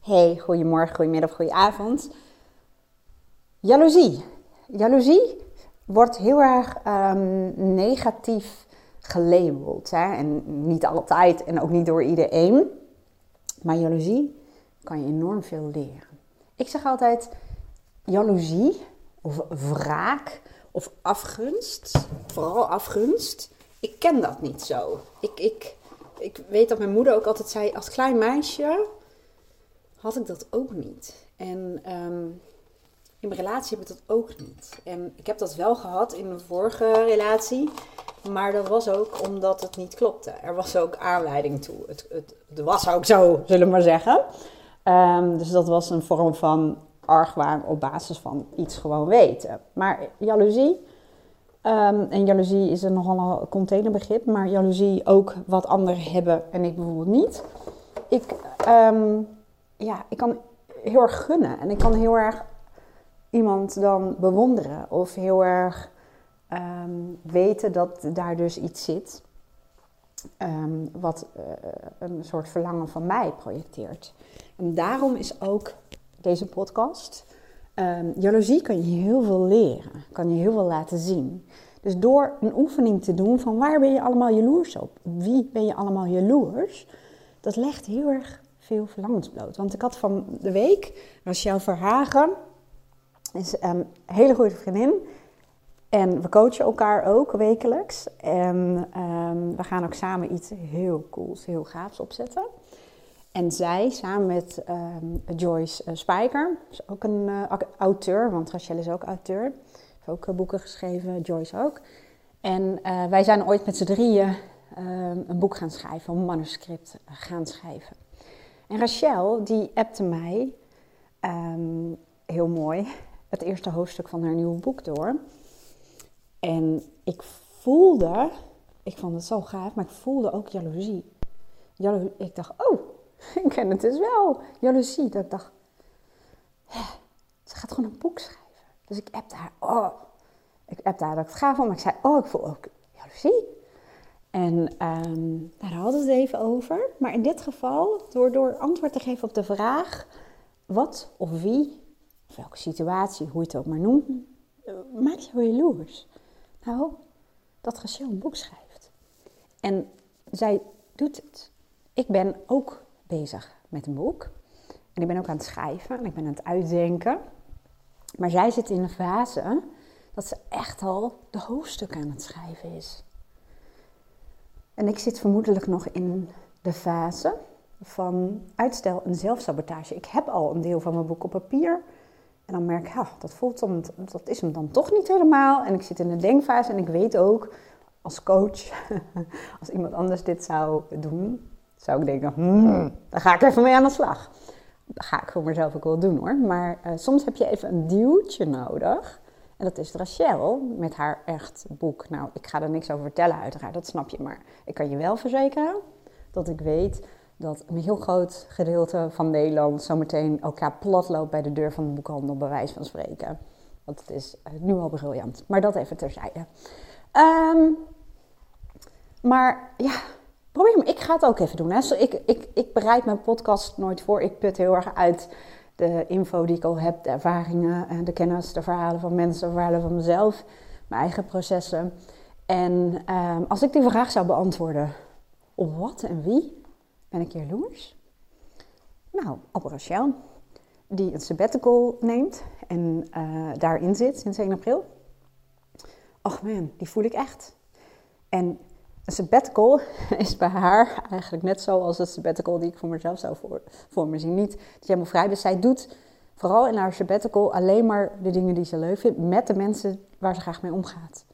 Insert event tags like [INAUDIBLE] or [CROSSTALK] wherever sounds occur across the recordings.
Hey, goedemorgen, goedemiddag, goedenavond. Jaloezie. Jaloezie wordt heel erg um, negatief gelabeld. Hè? En niet altijd en ook niet door iedereen. Maar jaloezie kan je enorm veel leren. Ik zeg altijd, jaloezie of wraak of afgunst, vooral afgunst, ik ken dat niet zo. Ik, ik, ik weet dat mijn moeder ook altijd zei, als klein meisje had ik dat ook niet. En ehm, in mijn relatie heb ik dat ook niet. En ik heb dat wel gehad in een vorige relatie. Maar dat was ook omdat het niet klopte. Er was ook aanleiding toe. Het, het, het was ook zo, zullen we maar zeggen. Ehm, dus dat was een vorm van argwaan op basis van iets gewoon weten. Maar jaloezie, um, en jaloezie is een nogal een containerbegrip, maar jaloezie ook wat anderen hebben en ik bijvoorbeeld niet. Ik, ja, ik kan heel erg gunnen en ik kan heel erg iemand dan bewonderen of heel erg um, weten dat daar dus iets zit um, wat uh, een soort verlangen van mij projecteert. En daarom is ook deze podcast. Um, jaloezie kan je heel veel leren, kan je heel veel laten zien. Dus door een oefening te doen van waar ben je allemaal jaloers op? Wie ben je allemaal jaloers? Dat legt heel erg veel verlangens bloot. Want ik had van de week, Rachel Verhagen, is een hele goede vriendin. En we coachen elkaar ook wekelijks. En um, we gaan ook samen iets heel cools, heel gaafs opzetten. En zij, samen met um, Joyce uh, Spijker, is ook een uh, auteur, want Rachel is ook auteur. Heeft ook uh, boeken geschreven, Joyce ook. En wij zijn ooit met z'n drieën een boek gaan schrijven, een manuscript gaan schrijven. En Rachel, die appte mij, um, heel mooi, het eerste hoofdstuk van haar nieuwe boek door. En ik voelde, ik vond het zo gaaf, maar ik voelde ook jaloezie. Jalo ik dacht, oh, [LAUGHS] ik ken het dus wel. Jaloezie. Dat ik dacht, ze gaat gewoon een boek schrijven. Dus ik appte haar, oh. Ik appte haar dat ik het gaaf vond, maar ik zei, oh, ik voel ook jaloezie. En um, daar hadden we het even over. Maar in dit geval, door, door antwoord te geven op de vraag, wat of wie, of welke situatie, hoe je het ook maar noemt, uh, maakt jou jaloers? Nou, dat Rachel een boek schrijft. En zij doet het. Ik ben ook bezig met een boek. En ik ben ook aan het schrijven en ik ben aan het uitdenken. Maar zij zit in een fase dat ze echt al de hoofdstukken aan het schrijven is. En ik zit vermoedelijk nog in de fase van uitstel en zelfsabotage. Ik heb al een deel van mijn boek op papier. En dan merk ik, ja, dat voelt dan, dat is hem dan toch niet helemaal. En ik zit in de denkfase en ik weet ook als coach, [LAUGHS] als iemand anders dit zou doen, zou ik denken, hmm, daar ga ik even mee aan de slag. Dat ga ik voor mezelf ook wel doen hoor. Maar uh, soms heb je even een duwtje nodig. En dat is Rachel met haar echt boek. Nou, ik ga er niks over vertellen uiteraard, dat snap je. Maar ik kan je wel verzekeren dat ik weet dat een heel groot gedeelte van Nederland zometeen elkaar plat loopt bij de deur van de boekhandel, bij wijze van spreken. Want het is eh, nu al briljant. Maar dat even terzijde. Um, maar ja, probeer me. Ik ga het ook even doen. Hè. ik, ik, ik bereid mijn podcast nooit voor. Ik put heel erg uit de info die ik al heb, de ervaringen, eh, de kennis, de verhalen van mensen, de verhalen van mezelf, mijn eigen processen. En um, als ik die vraag zou beantwoorden, op wat en wie ben ik jaloers? Nou, op die een sabbatical neemt en uh, daarin zit sinds 1 april. Och man, die voel ik echt. En sabbatical [LAUGHS] is bij haar eigenlijk net zoals het sabbatical die ik voor mezelf zou voor, voor me zien. Niet dat je helemaal vrij Dus Zij doet vooral in haar sabbatical alleen maar de dingen die ze leuk vindt met de mensen waar ze graag mee omgaat.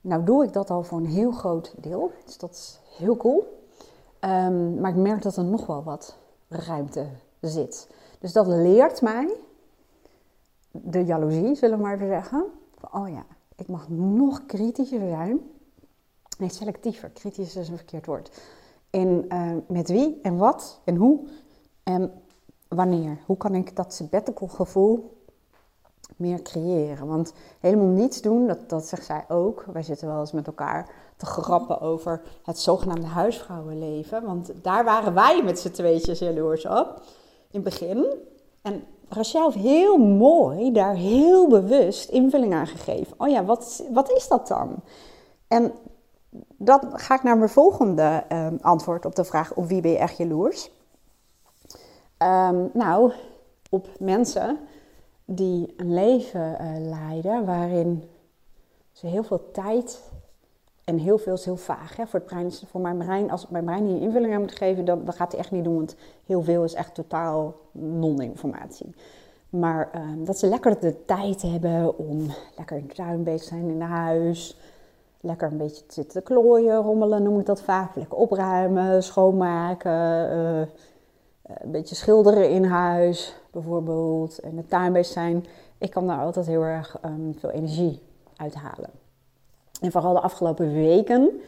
Nou doe ik dat al voor een heel groot deel, dus dat is heel cool. Um, maar ik merk dat er nog wel wat ruimte zit. Dus dat leert mij de jaloezie, zullen we maar even zeggen. Oh ja, ik mag nog kritischer zijn Nee, selectiever. Kritisch is een verkeerd woord. In uh, met wie en wat en hoe en wanneer. Hoe kan ik dat sabbatical gevoel meer creëren? Want helemaal niets doen, dat, dat zegt zij ook. Wij zitten wel eens met elkaar te grappen over het zogenaamde huisvrouwenleven. Want daar waren wij met z'n tweetjes jaloers op. in het begin. En Rachel heeft heel mooi daar heel bewust invulling aan gegeven. Oh ja, wat, wat is dat dan? En dan ga ik naar mijn volgende ehm, antwoord op de vraag: op wie ben je echt jaloers? Um, nou, op mensen die een leven uh, leiden waarin ze heel veel tijd en heel veel is heel vaag. Hè? Voor, het brein, voor mijn brein, als ik mijn brein hier invulling aan moet geven, dan, gaat hij echt niet doen, want heel veel is echt totaal non-informatie. Maar uh, dat ze lekker de tijd hebben om lekker in de tuin bezig te zijn, in huis. Lekker een beetje te zitten klooien, rommelen noem ik dat vaak. Lekker opruimen, schoonmaken. Uh, een beetje schilderen in huis bijvoorbeeld. In de tuin bezig zijn. Ik kan daar altijd heel erg um, veel energie uithalen. En vooral de afgelopen weken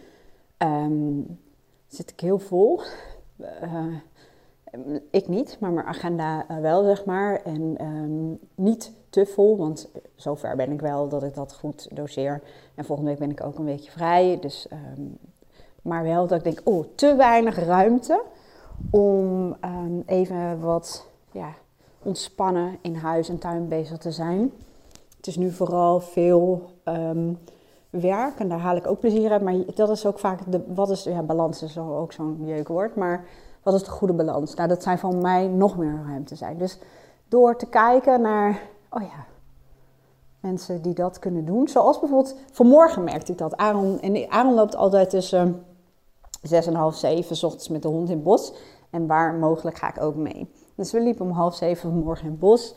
um, zit ik heel vol. Uh, ik niet, maar mijn agenda uh, wel, zeg maar. En um, niet te vol, want zover ben ik wel dat ik dat goed doseer. En volgende week ben ik ook een weekje vrij. Dus, um, maar wel dat ik denk, oh, te weinig ruimte om um, even wat ja, ontspannen in huis en tuin bezig te zijn. Het is nu vooral veel werk en daar haal ik ook plezier uit. Maar dat is ook vaak, de, wat is, ja, balans is ook zo'n jeukwoord, maar wat is de goede balans? Nou, dat zijn van mij nog meer ruimte zijn. Dus door te kijken naar, oh ja, mensen die dat kunnen doen. Zoals bijvoorbeeld, vanmorgen merkte ik dat. Aaron, en Aaron loopt altijd tussen zes en half zeven, ochtends met de hond in het bos. En waar mogelijk ga ik ook mee. Dus we liepen om half zeven vanmorgen in het bos.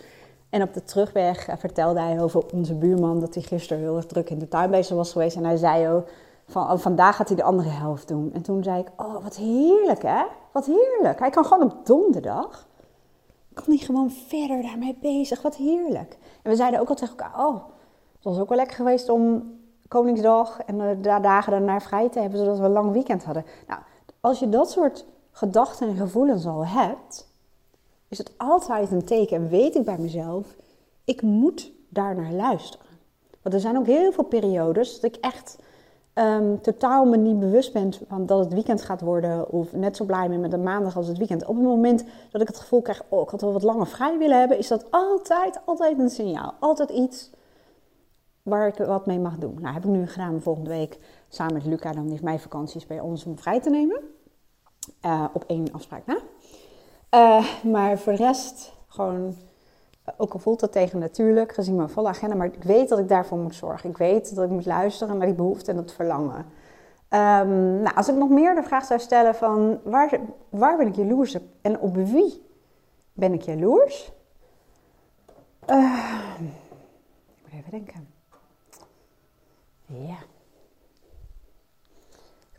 En op de terugweg vertelde hij over onze buurman dat hij gisteren heel erg druk in de tuin bezig was geweest. En hij zei ook, van oh, vandaag gaat hij de andere helft doen. En toen zei ik, oh wat heerlijk hè, wat heerlijk. Hij kan gewoon op donderdag, kan hij gewoon verder daarmee bezig, wat heerlijk. En we zeiden ook al tegen elkaar, oh, het was ook wel lekker geweest om Koningsdag en de dagen daarna vrij te hebben, zodat we een lang weekend hadden. Nou, als je dat soort gedachten en gevoelens al hebt, is het altijd een teken. En weet ik bij mezelf, ik moet daar naar luisteren. Want er zijn ook heel veel periodes dat ik echt um, totaal me niet bewust ben van dat het weekend gaat worden. Of net zo blij ben met de maandag als het weekend. Op het moment dat ik het gevoel krijg, oh, ik had wel wat langer vrij willen hebben, is dat altijd, altijd een signaal. Altijd iets waar ik wat mee mag doen. Nou, heb ik nu gedaan volgende week samen met Luca. Dan heeft mij vakanties bij ons om vrij te nemen. Uh, op één afspraak na. Uh, maar voor de rest gewoon ook al voelt dat tegen natuurlijk, gezien mijn volle agenda, maar ik weet dat ik daarvoor moet zorgen. Ik weet dat ik moet luisteren naar die behoefte en dat verlangen. Um, nou, als ik nog meer de vraag zou stellen van waar, waar ben ik jaloers op en op wie ben ik jaloers? Uh, ik moet even denken. Ja.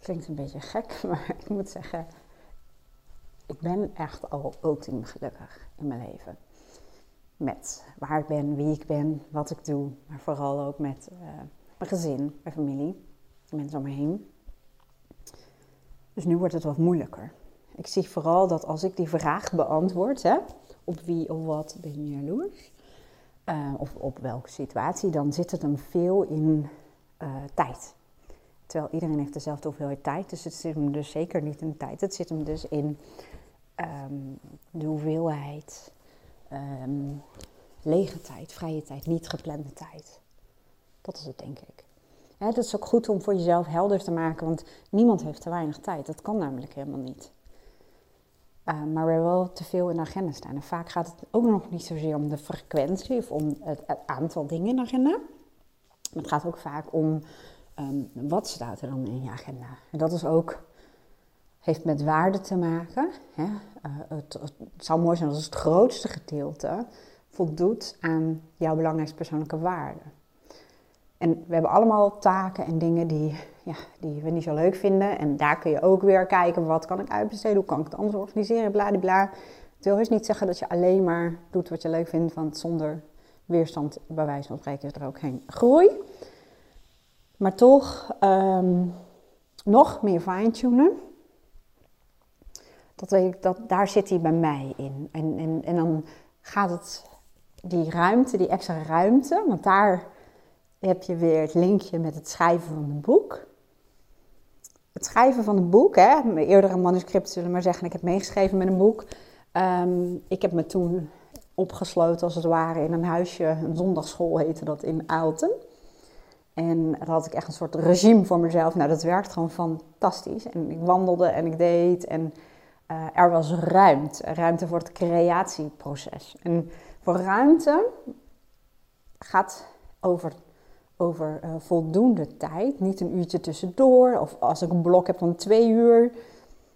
Klinkt een beetje gek, [LAUGHS] maar ik moet zeggen, ik ben echt al ultiem gelukkig in mijn leven met waar ik ben, wie ik ben, wat ik doe. Maar vooral ook met uh, mijn gezin, mijn familie, de mensen om me heen. Dus nu wordt het wat moeilijker. Ik zie vooral dat als ik die vraag beantwoord, hè, op wie of wat ben je jaloers, uh, of op welke situatie, dan zit het hem veel in uh, tijd. Terwijl iedereen heeft dezelfde hoeveelheid tijd, dus het zit hem dus zeker niet in tijd. Het zit hem dus in um, de hoeveelheid um, lege tijd, vrije tijd, niet geplande tijd. Dat is het, denk ik. Het is ook goed om voor jezelf helder te maken, want niemand heeft te weinig tijd. Dat kan namelijk helemaal niet. Uh, maar we hebben wel te veel in de agenda staan. En vaak gaat het ook nog niet zozeer om de frequentie of om het, aantal dingen in de agenda. Maar het gaat ook vaak om um, wat staat er dan in je agenda. En dat is ook heeft met waarde te maken. Hè? Uh, het, het, zou mooi zijn als het grootste gedeelte voldoet aan jouw belangrijkste persoonlijke waarden. En we hebben allemaal taken en dingen die, ja, die we niet zo leuk vinden. En daar kun je ook weer kijken, wat kan ik uitbesteden, hoe kan ik het anders organiseren, bladibla. Het wil dus niet zeggen dat je alleen maar doet wat je leuk vindt, want zonder weerstand, bij wijze van spreken, is er ook geen groei. Maar toch um, nog meer fine-tunen dat weet ik, dat, daar zit hij bij mij in. En, en, en dan gaat het, die ruimte, die extra ruimte, want daar heb je weer het linkje met het schrijven van een boek. Het schrijven van een boek, hè, mijn eerdere manuscript zullen maar zeggen, ik heb meegeschreven met een boek. Ehm, ik heb me toen opgesloten als het ware in een huisje, een zondagschool heette dat in Aalten. En daar had ik echt een soort regime voor mezelf. Nou, dat werkt gewoon fantastisch. En ik wandelde en ik deed en uh, er was ruimte. Ruimte voor het creatieproces. En voor ruimte gaat over, over uh, voldoende tijd. Niet een uurtje tussendoor. Of als ik een blok heb van twee uur.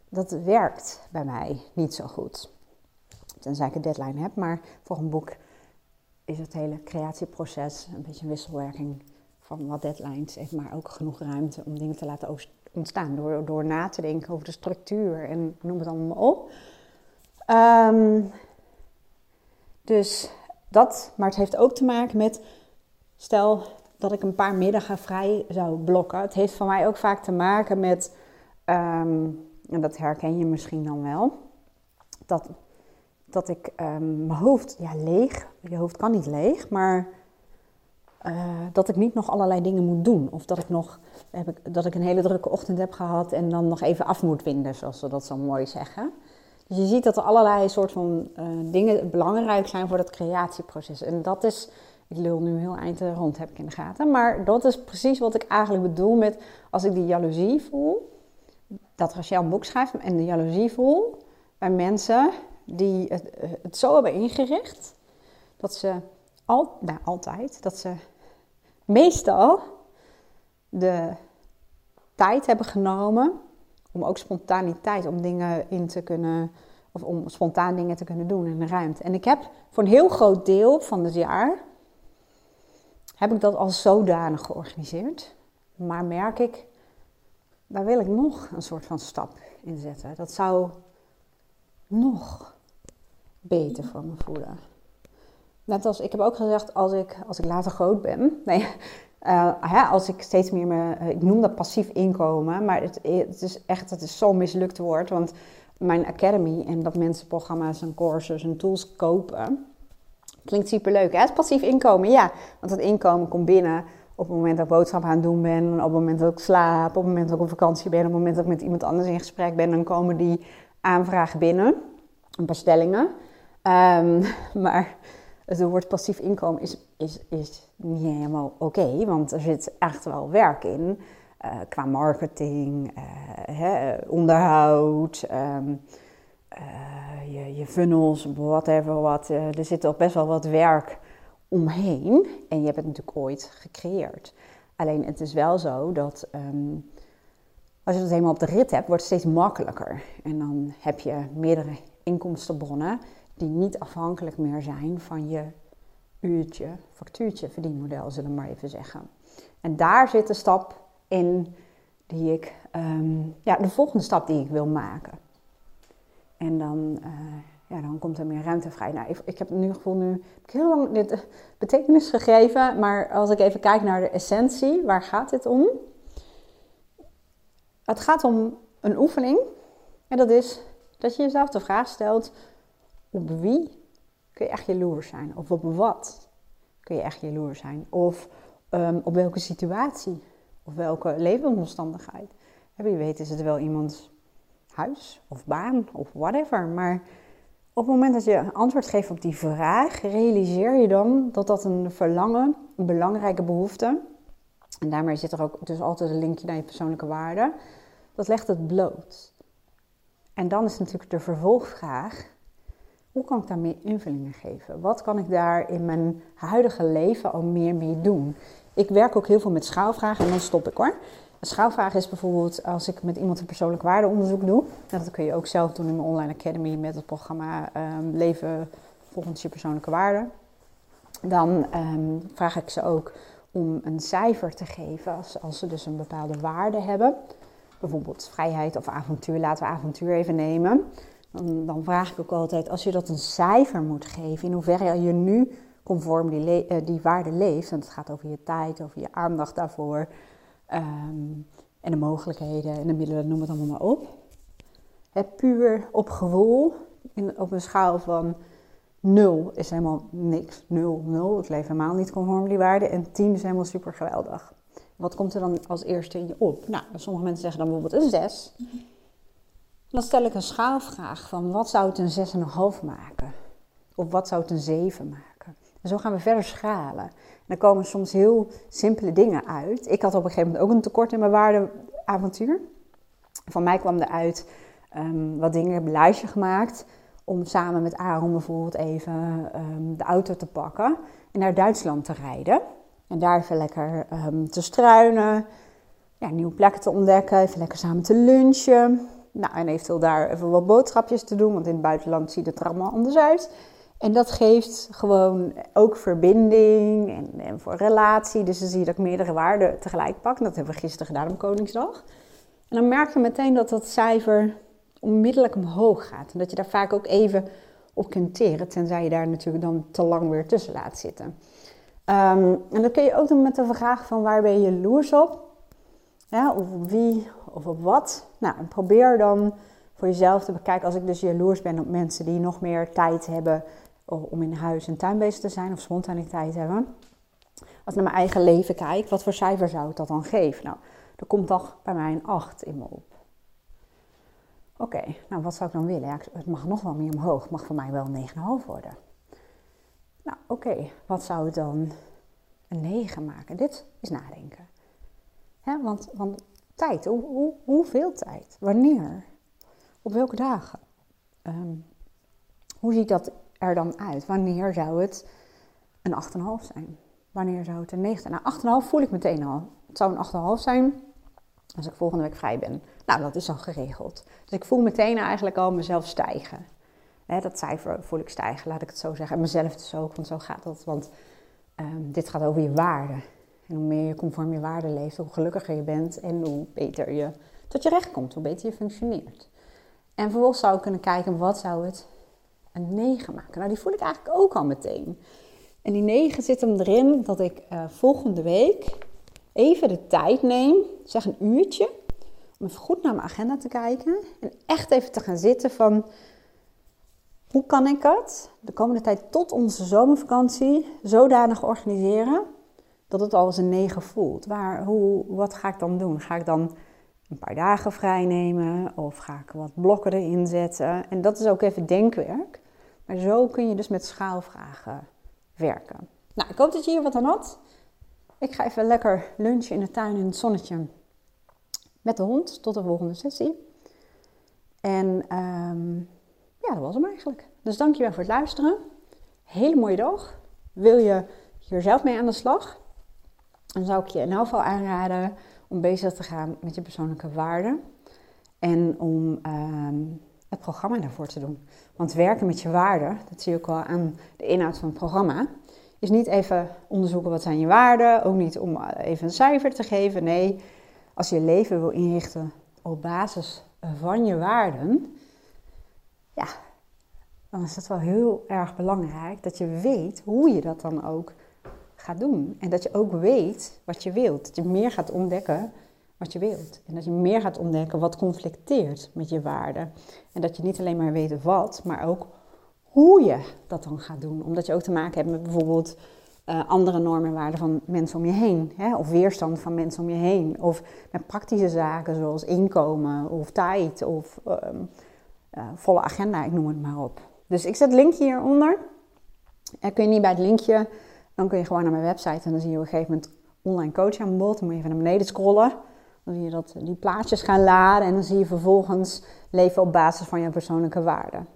Dat werkt bij mij niet zo goed. Tenzij ik een deadline heb. Maar voor een boek is het hele creatieproces een beetje een wisselwerking van wat deadlines. Heeft maar ook genoeg ruimte om dingen te laten ontstaan. Door, door na te denken over de structuur en noem het allemaal op. Um, dus dat, maar het heeft ook te maken met, stel dat ik een paar middagen vrij zou blokken. Het heeft voor mij ook vaak te maken met, um, en dat herken je misschien dan wel, dat, dat ik um, mijn hoofd, ja leeg, je hoofd kan niet leeg, maar uh, dat ik niet nog allerlei dingen moet doen. Of dat ik nog heb ik, dat ik een hele drukke ochtend heb gehad en dan nog even af moet winden, zoals ze dat zo mooi zeggen. Dus je ziet dat er allerlei soort van uh, dingen belangrijk zijn voor dat creatieproces. En dat is, ik lul nu heel eind rond, heb ik in de gaten. Maar dat is precies wat ik eigenlijk bedoel met als ik die jaloezie voel. Dat Rachel een boek schrijft en de jaloezie voel bij mensen die het, het zo hebben ingericht. Dat ze al, nou, altijd, dat ze meestal de tijd hebben genomen om ook spontaniteit, om dingen in te kunnen, of om spontaan dingen te kunnen doen in de ruimte. En ik heb voor een heel groot deel van het jaar, heb ik dat al zodanig georganiseerd. Maar merk ik, daar wil ik nog een soort van stap in zetten. Dat zou nog beter voor me voelen. Net als ik heb ook gezegd, als ik, als ik later groot ben. [LAUGHS] Nee, uh, als ik steeds meer me. Eh, ik noem dat passief inkomen, maar het, het is echt het is zo'n mislukt woord. Want mijn academy en dat mensen programma's en courses en tools kopen. Klinkt superleuk. Hè? Het passief inkomen, ja. Want dat inkomen komt binnen op het moment dat ik boodschap aan het doen ben, op het moment dat ik slaap, op het moment dat ik op vakantie ben, op het moment dat ik met iemand anders in gesprek ben, dan komen die aanvragen binnen. Een paar stellingen. Um, [LAUGHS] maar het woord passief inkomen is, is, is niet helemaal oké, want er zit echt wel werk in. Uh, qua marketing, uh, hè, onderhoud, um, uh, je, je, funnels, whatever wat. er zit al best wel wat werk omheen. En je hebt het natuurlijk ooit gecreëerd. Alleen het is wel zo dat um, als je het helemaal op de rit hebt, wordt het steeds makkelijker. En dan heb je meerdere inkomstenbronnen die niet afhankelijk meer zijn van je uurtje, factuurtje, verdienmodel, zullen we maar even zeggen. En daar zit de stap in die ik, um, ja, de volgende stap die ik wil maken. En dan, uh, ja, dan komt er meer ruimte vrij. Nou, ik, heb nu gevoel, nu heb ik heel lang dit betekenis gegeven, maar als ik even kijk naar de essentie, waar gaat dit om? Het gaat om een oefening en dat is dat je jezelf de vraag stelt, op wie kun je echt jaloers zijn? Of op wat kun je echt jaloers zijn? Of um, op welke situatie? Of welke levensomstandigheid? En wie weet is het wel iemands huis of baan of whatever. Maar op het moment dat je antwoord geeft op die vraag, realiseer je dan dat dat een verlangen, een belangrijke behoefte, en daarmee zit er ook dus altijd een linkje naar je persoonlijke waarde, dat legt het bloot. En dan is natuurlijk de vervolgvraag, hoe kan ik daar meer invulling geven? Wat kan ik daar in mijn huidige leven al meer mee doen? Ik werk ook heel veel met schaalvragen en dan stop ik hoor. Een schaalvraag is bijvoorbeeld als ik met iemand een persoonlijk waardeonderzoek doe. Dat kun je ook zelf doen in mijn online academy met het programma um, Leven volgens je persoonlijke waarde. Dan um, vraag ik ze ook om een cijfer te geven als, als ze dus een bepaalde waarde hebben. Bijvoorbeeld vrijheid of avontuur. Laten we avontuur even nemen. Dan, vraag ik ook altijd, als je dat een cijfer moet geven, in hoeverre je nu conform die, uh, die waarde leeft, en het gaat over je tijd, over je aandacht daarvoor, um, en de mogelijkheden en de middelen, noem het allemaal maar op. Het puur op gevoel, in, op een schaal van 0 is helemaal niks, 0, 0, ik leef helemaal niet conform die waarde, en 10 is helemaal super geweldig. Wat komt er dan als eerste in je op? Nou, sommige mensen zeggen dan bijvoorbeeld een 6. Dan stel ik een schaalvraag van wat zou het een 6,5 maken? Of wat zou het een 7 maken? En zo gaan we verder schalen. En dan komen soms heel simpele dingen uit. Ik had op een gegeven moment ook een tekort in mijn waardeavontuur. Van mij kwam eruit um, wat dingen, een lijstje gemaakt om samen met Aaron bijvoorbeeld even um, de auto te pakken en naar Duitsland te rijden. En daar even lekker um, te struinen, ja, nieuwe plekken te ontdekken, even lekker samen te lunchen. Nou, en eventueel daar even wat boodschapjes te doen, want in het buitenland ziet het er allemaal anders uit. En dat geeft gewoon ook verbinding en, en voor relatie. Dus dan zie je dat ik meerdere waarden tegelijk pak. Dat hebben we gisteren gedaan op Koningsdag. En dan merk je meteen dat dat cijfer onmiddellijk omhoog gaat. En dat je daar vaak ook even op kunt teren, tenzij je daar natuurlijk dan te lang weer tussen laat zitten. Um, en dat kun je ook doen met de vraag van waar ben je jaloers op? Ja, of wie of op wat? Nou, probeer dan voor jezelf te bekijken, als ik dus jaloers ben op mensen die nog meer tijd hebben om in huis en tuin bezig te zijn of spontaniteit hebben. Als ik naar mijn eigen leven kijk, wat voor cijfer zou ik dat dan geven? Nou, er komt toch bij mij een 8 in me op. Oké, nou wat zou ik dan willen? Ja, het mag nog wel meer omhoog. Het mag voor mij wel een 9,5 worden. Nou, oké, wat zou het dan een 9 maken? Dit is nadenken. Want, want tijd, hoe, hoe, hoeveel tijd? Wanneer? Op welke dagen? Um, hoe ziet dat er dan uit? Wanneer zou het een 8,5 zijn? Wanneer zou het een 9 zijn? Nou, 8,5 voel ik meteen al. Het zou een 8,5 zijn als ik volgende week vrij ben. Nou, dat is al geregeld. Dus ik voel meteen eigenlijk al mezelf stijgen. dat cijfer voel ik stijgen, laat ik het zo zeggen. En mezelf dus ook, want zo gaat dat. Want um, dit gaat over je waarde. En hoe meer je conform je waarde leeft, hoe gelukkiger je bent en hoe beter je tot je recht komt, hoe beter je functioneert. En vervolgens zou ik kunnen kijken, wat zou het een 9 maken? Nou, die voel ik eigenlijk ook al meteen. En die 9 zit hem erin dat ik uh, volgende week even de tijd neem, zeg een uurtje, om even goed naar mijn agenda te kijken en echt even te gaan zitten van hoe kan ik het de komende tijd tot onze zomervakantie zodanig organiseren dat het al als een negen voelt. Waar, hoe, wat ga ik dan doen? Ga ik dan een paar dagen vrij nemen of ga ik wat blokken erin zetten? En dat is ook even denkwerk. Maar zo kun je dus met schaalvragen werken. Nou, ik hoop dat je hier wat aan had. Ik ga even lekker lunchen in de tuin in het zonnetje met de hond tot de volgende sessie. En um, ja, dat was hem eigenlijk. Dus dankjewel voor het luisteren. Hele mooie dag. Wil je hier zelf mee aan de slag? Dan zou ik je in elk geval aanraden om bezig te gaan met je persoonlijke waarden. En om um, het programma daarvoor te doen. Want werken met je waarden, dat zie ook al aan de inhoud van het programma is niet even onderzoeken wat zijn je waarden, ook niet om even een cijfer te geven. Nee, als je je leven wil inrichten op basis van je waarden, ja, dan is het wel heel erg belangrijk dat je weet hoe je dat dan ook gaat doen. En dat je ook weet wat je wilt. Dat je meer gaat ontdekken wat je wilt. En dat je meer gaat ontdekken wat conflicteert met je waarden. En dat je niet alleen maar weet wat, maar ook hoe je dat dan gaat doen. Omdat je ook te maken hebt met bijvoorbeeld uh, andere normen en waarden van mensen om je heen. Hè? Of weerstand van mensen om je heen. Of met praktische zaken zoals inkomen of tijd of um, uh, volle agenda, ik noem het maar op. Dus ik zet link hieronder. En kun je niet bij het linkje, dan kun je gewoon naar mijn website en dan zie je op een gegeven moment online coach aan bod. Dan moet je even naar beneden scrollen. Dan zie je dat die plaatjes gaan laden en dan zie je vervolgens leven op basis van je persoonlijke waarden.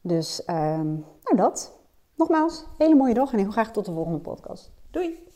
Dus um, nou dat. Nogmaals, hele mooie dag en heel graag tot de volgende podcast. Doei!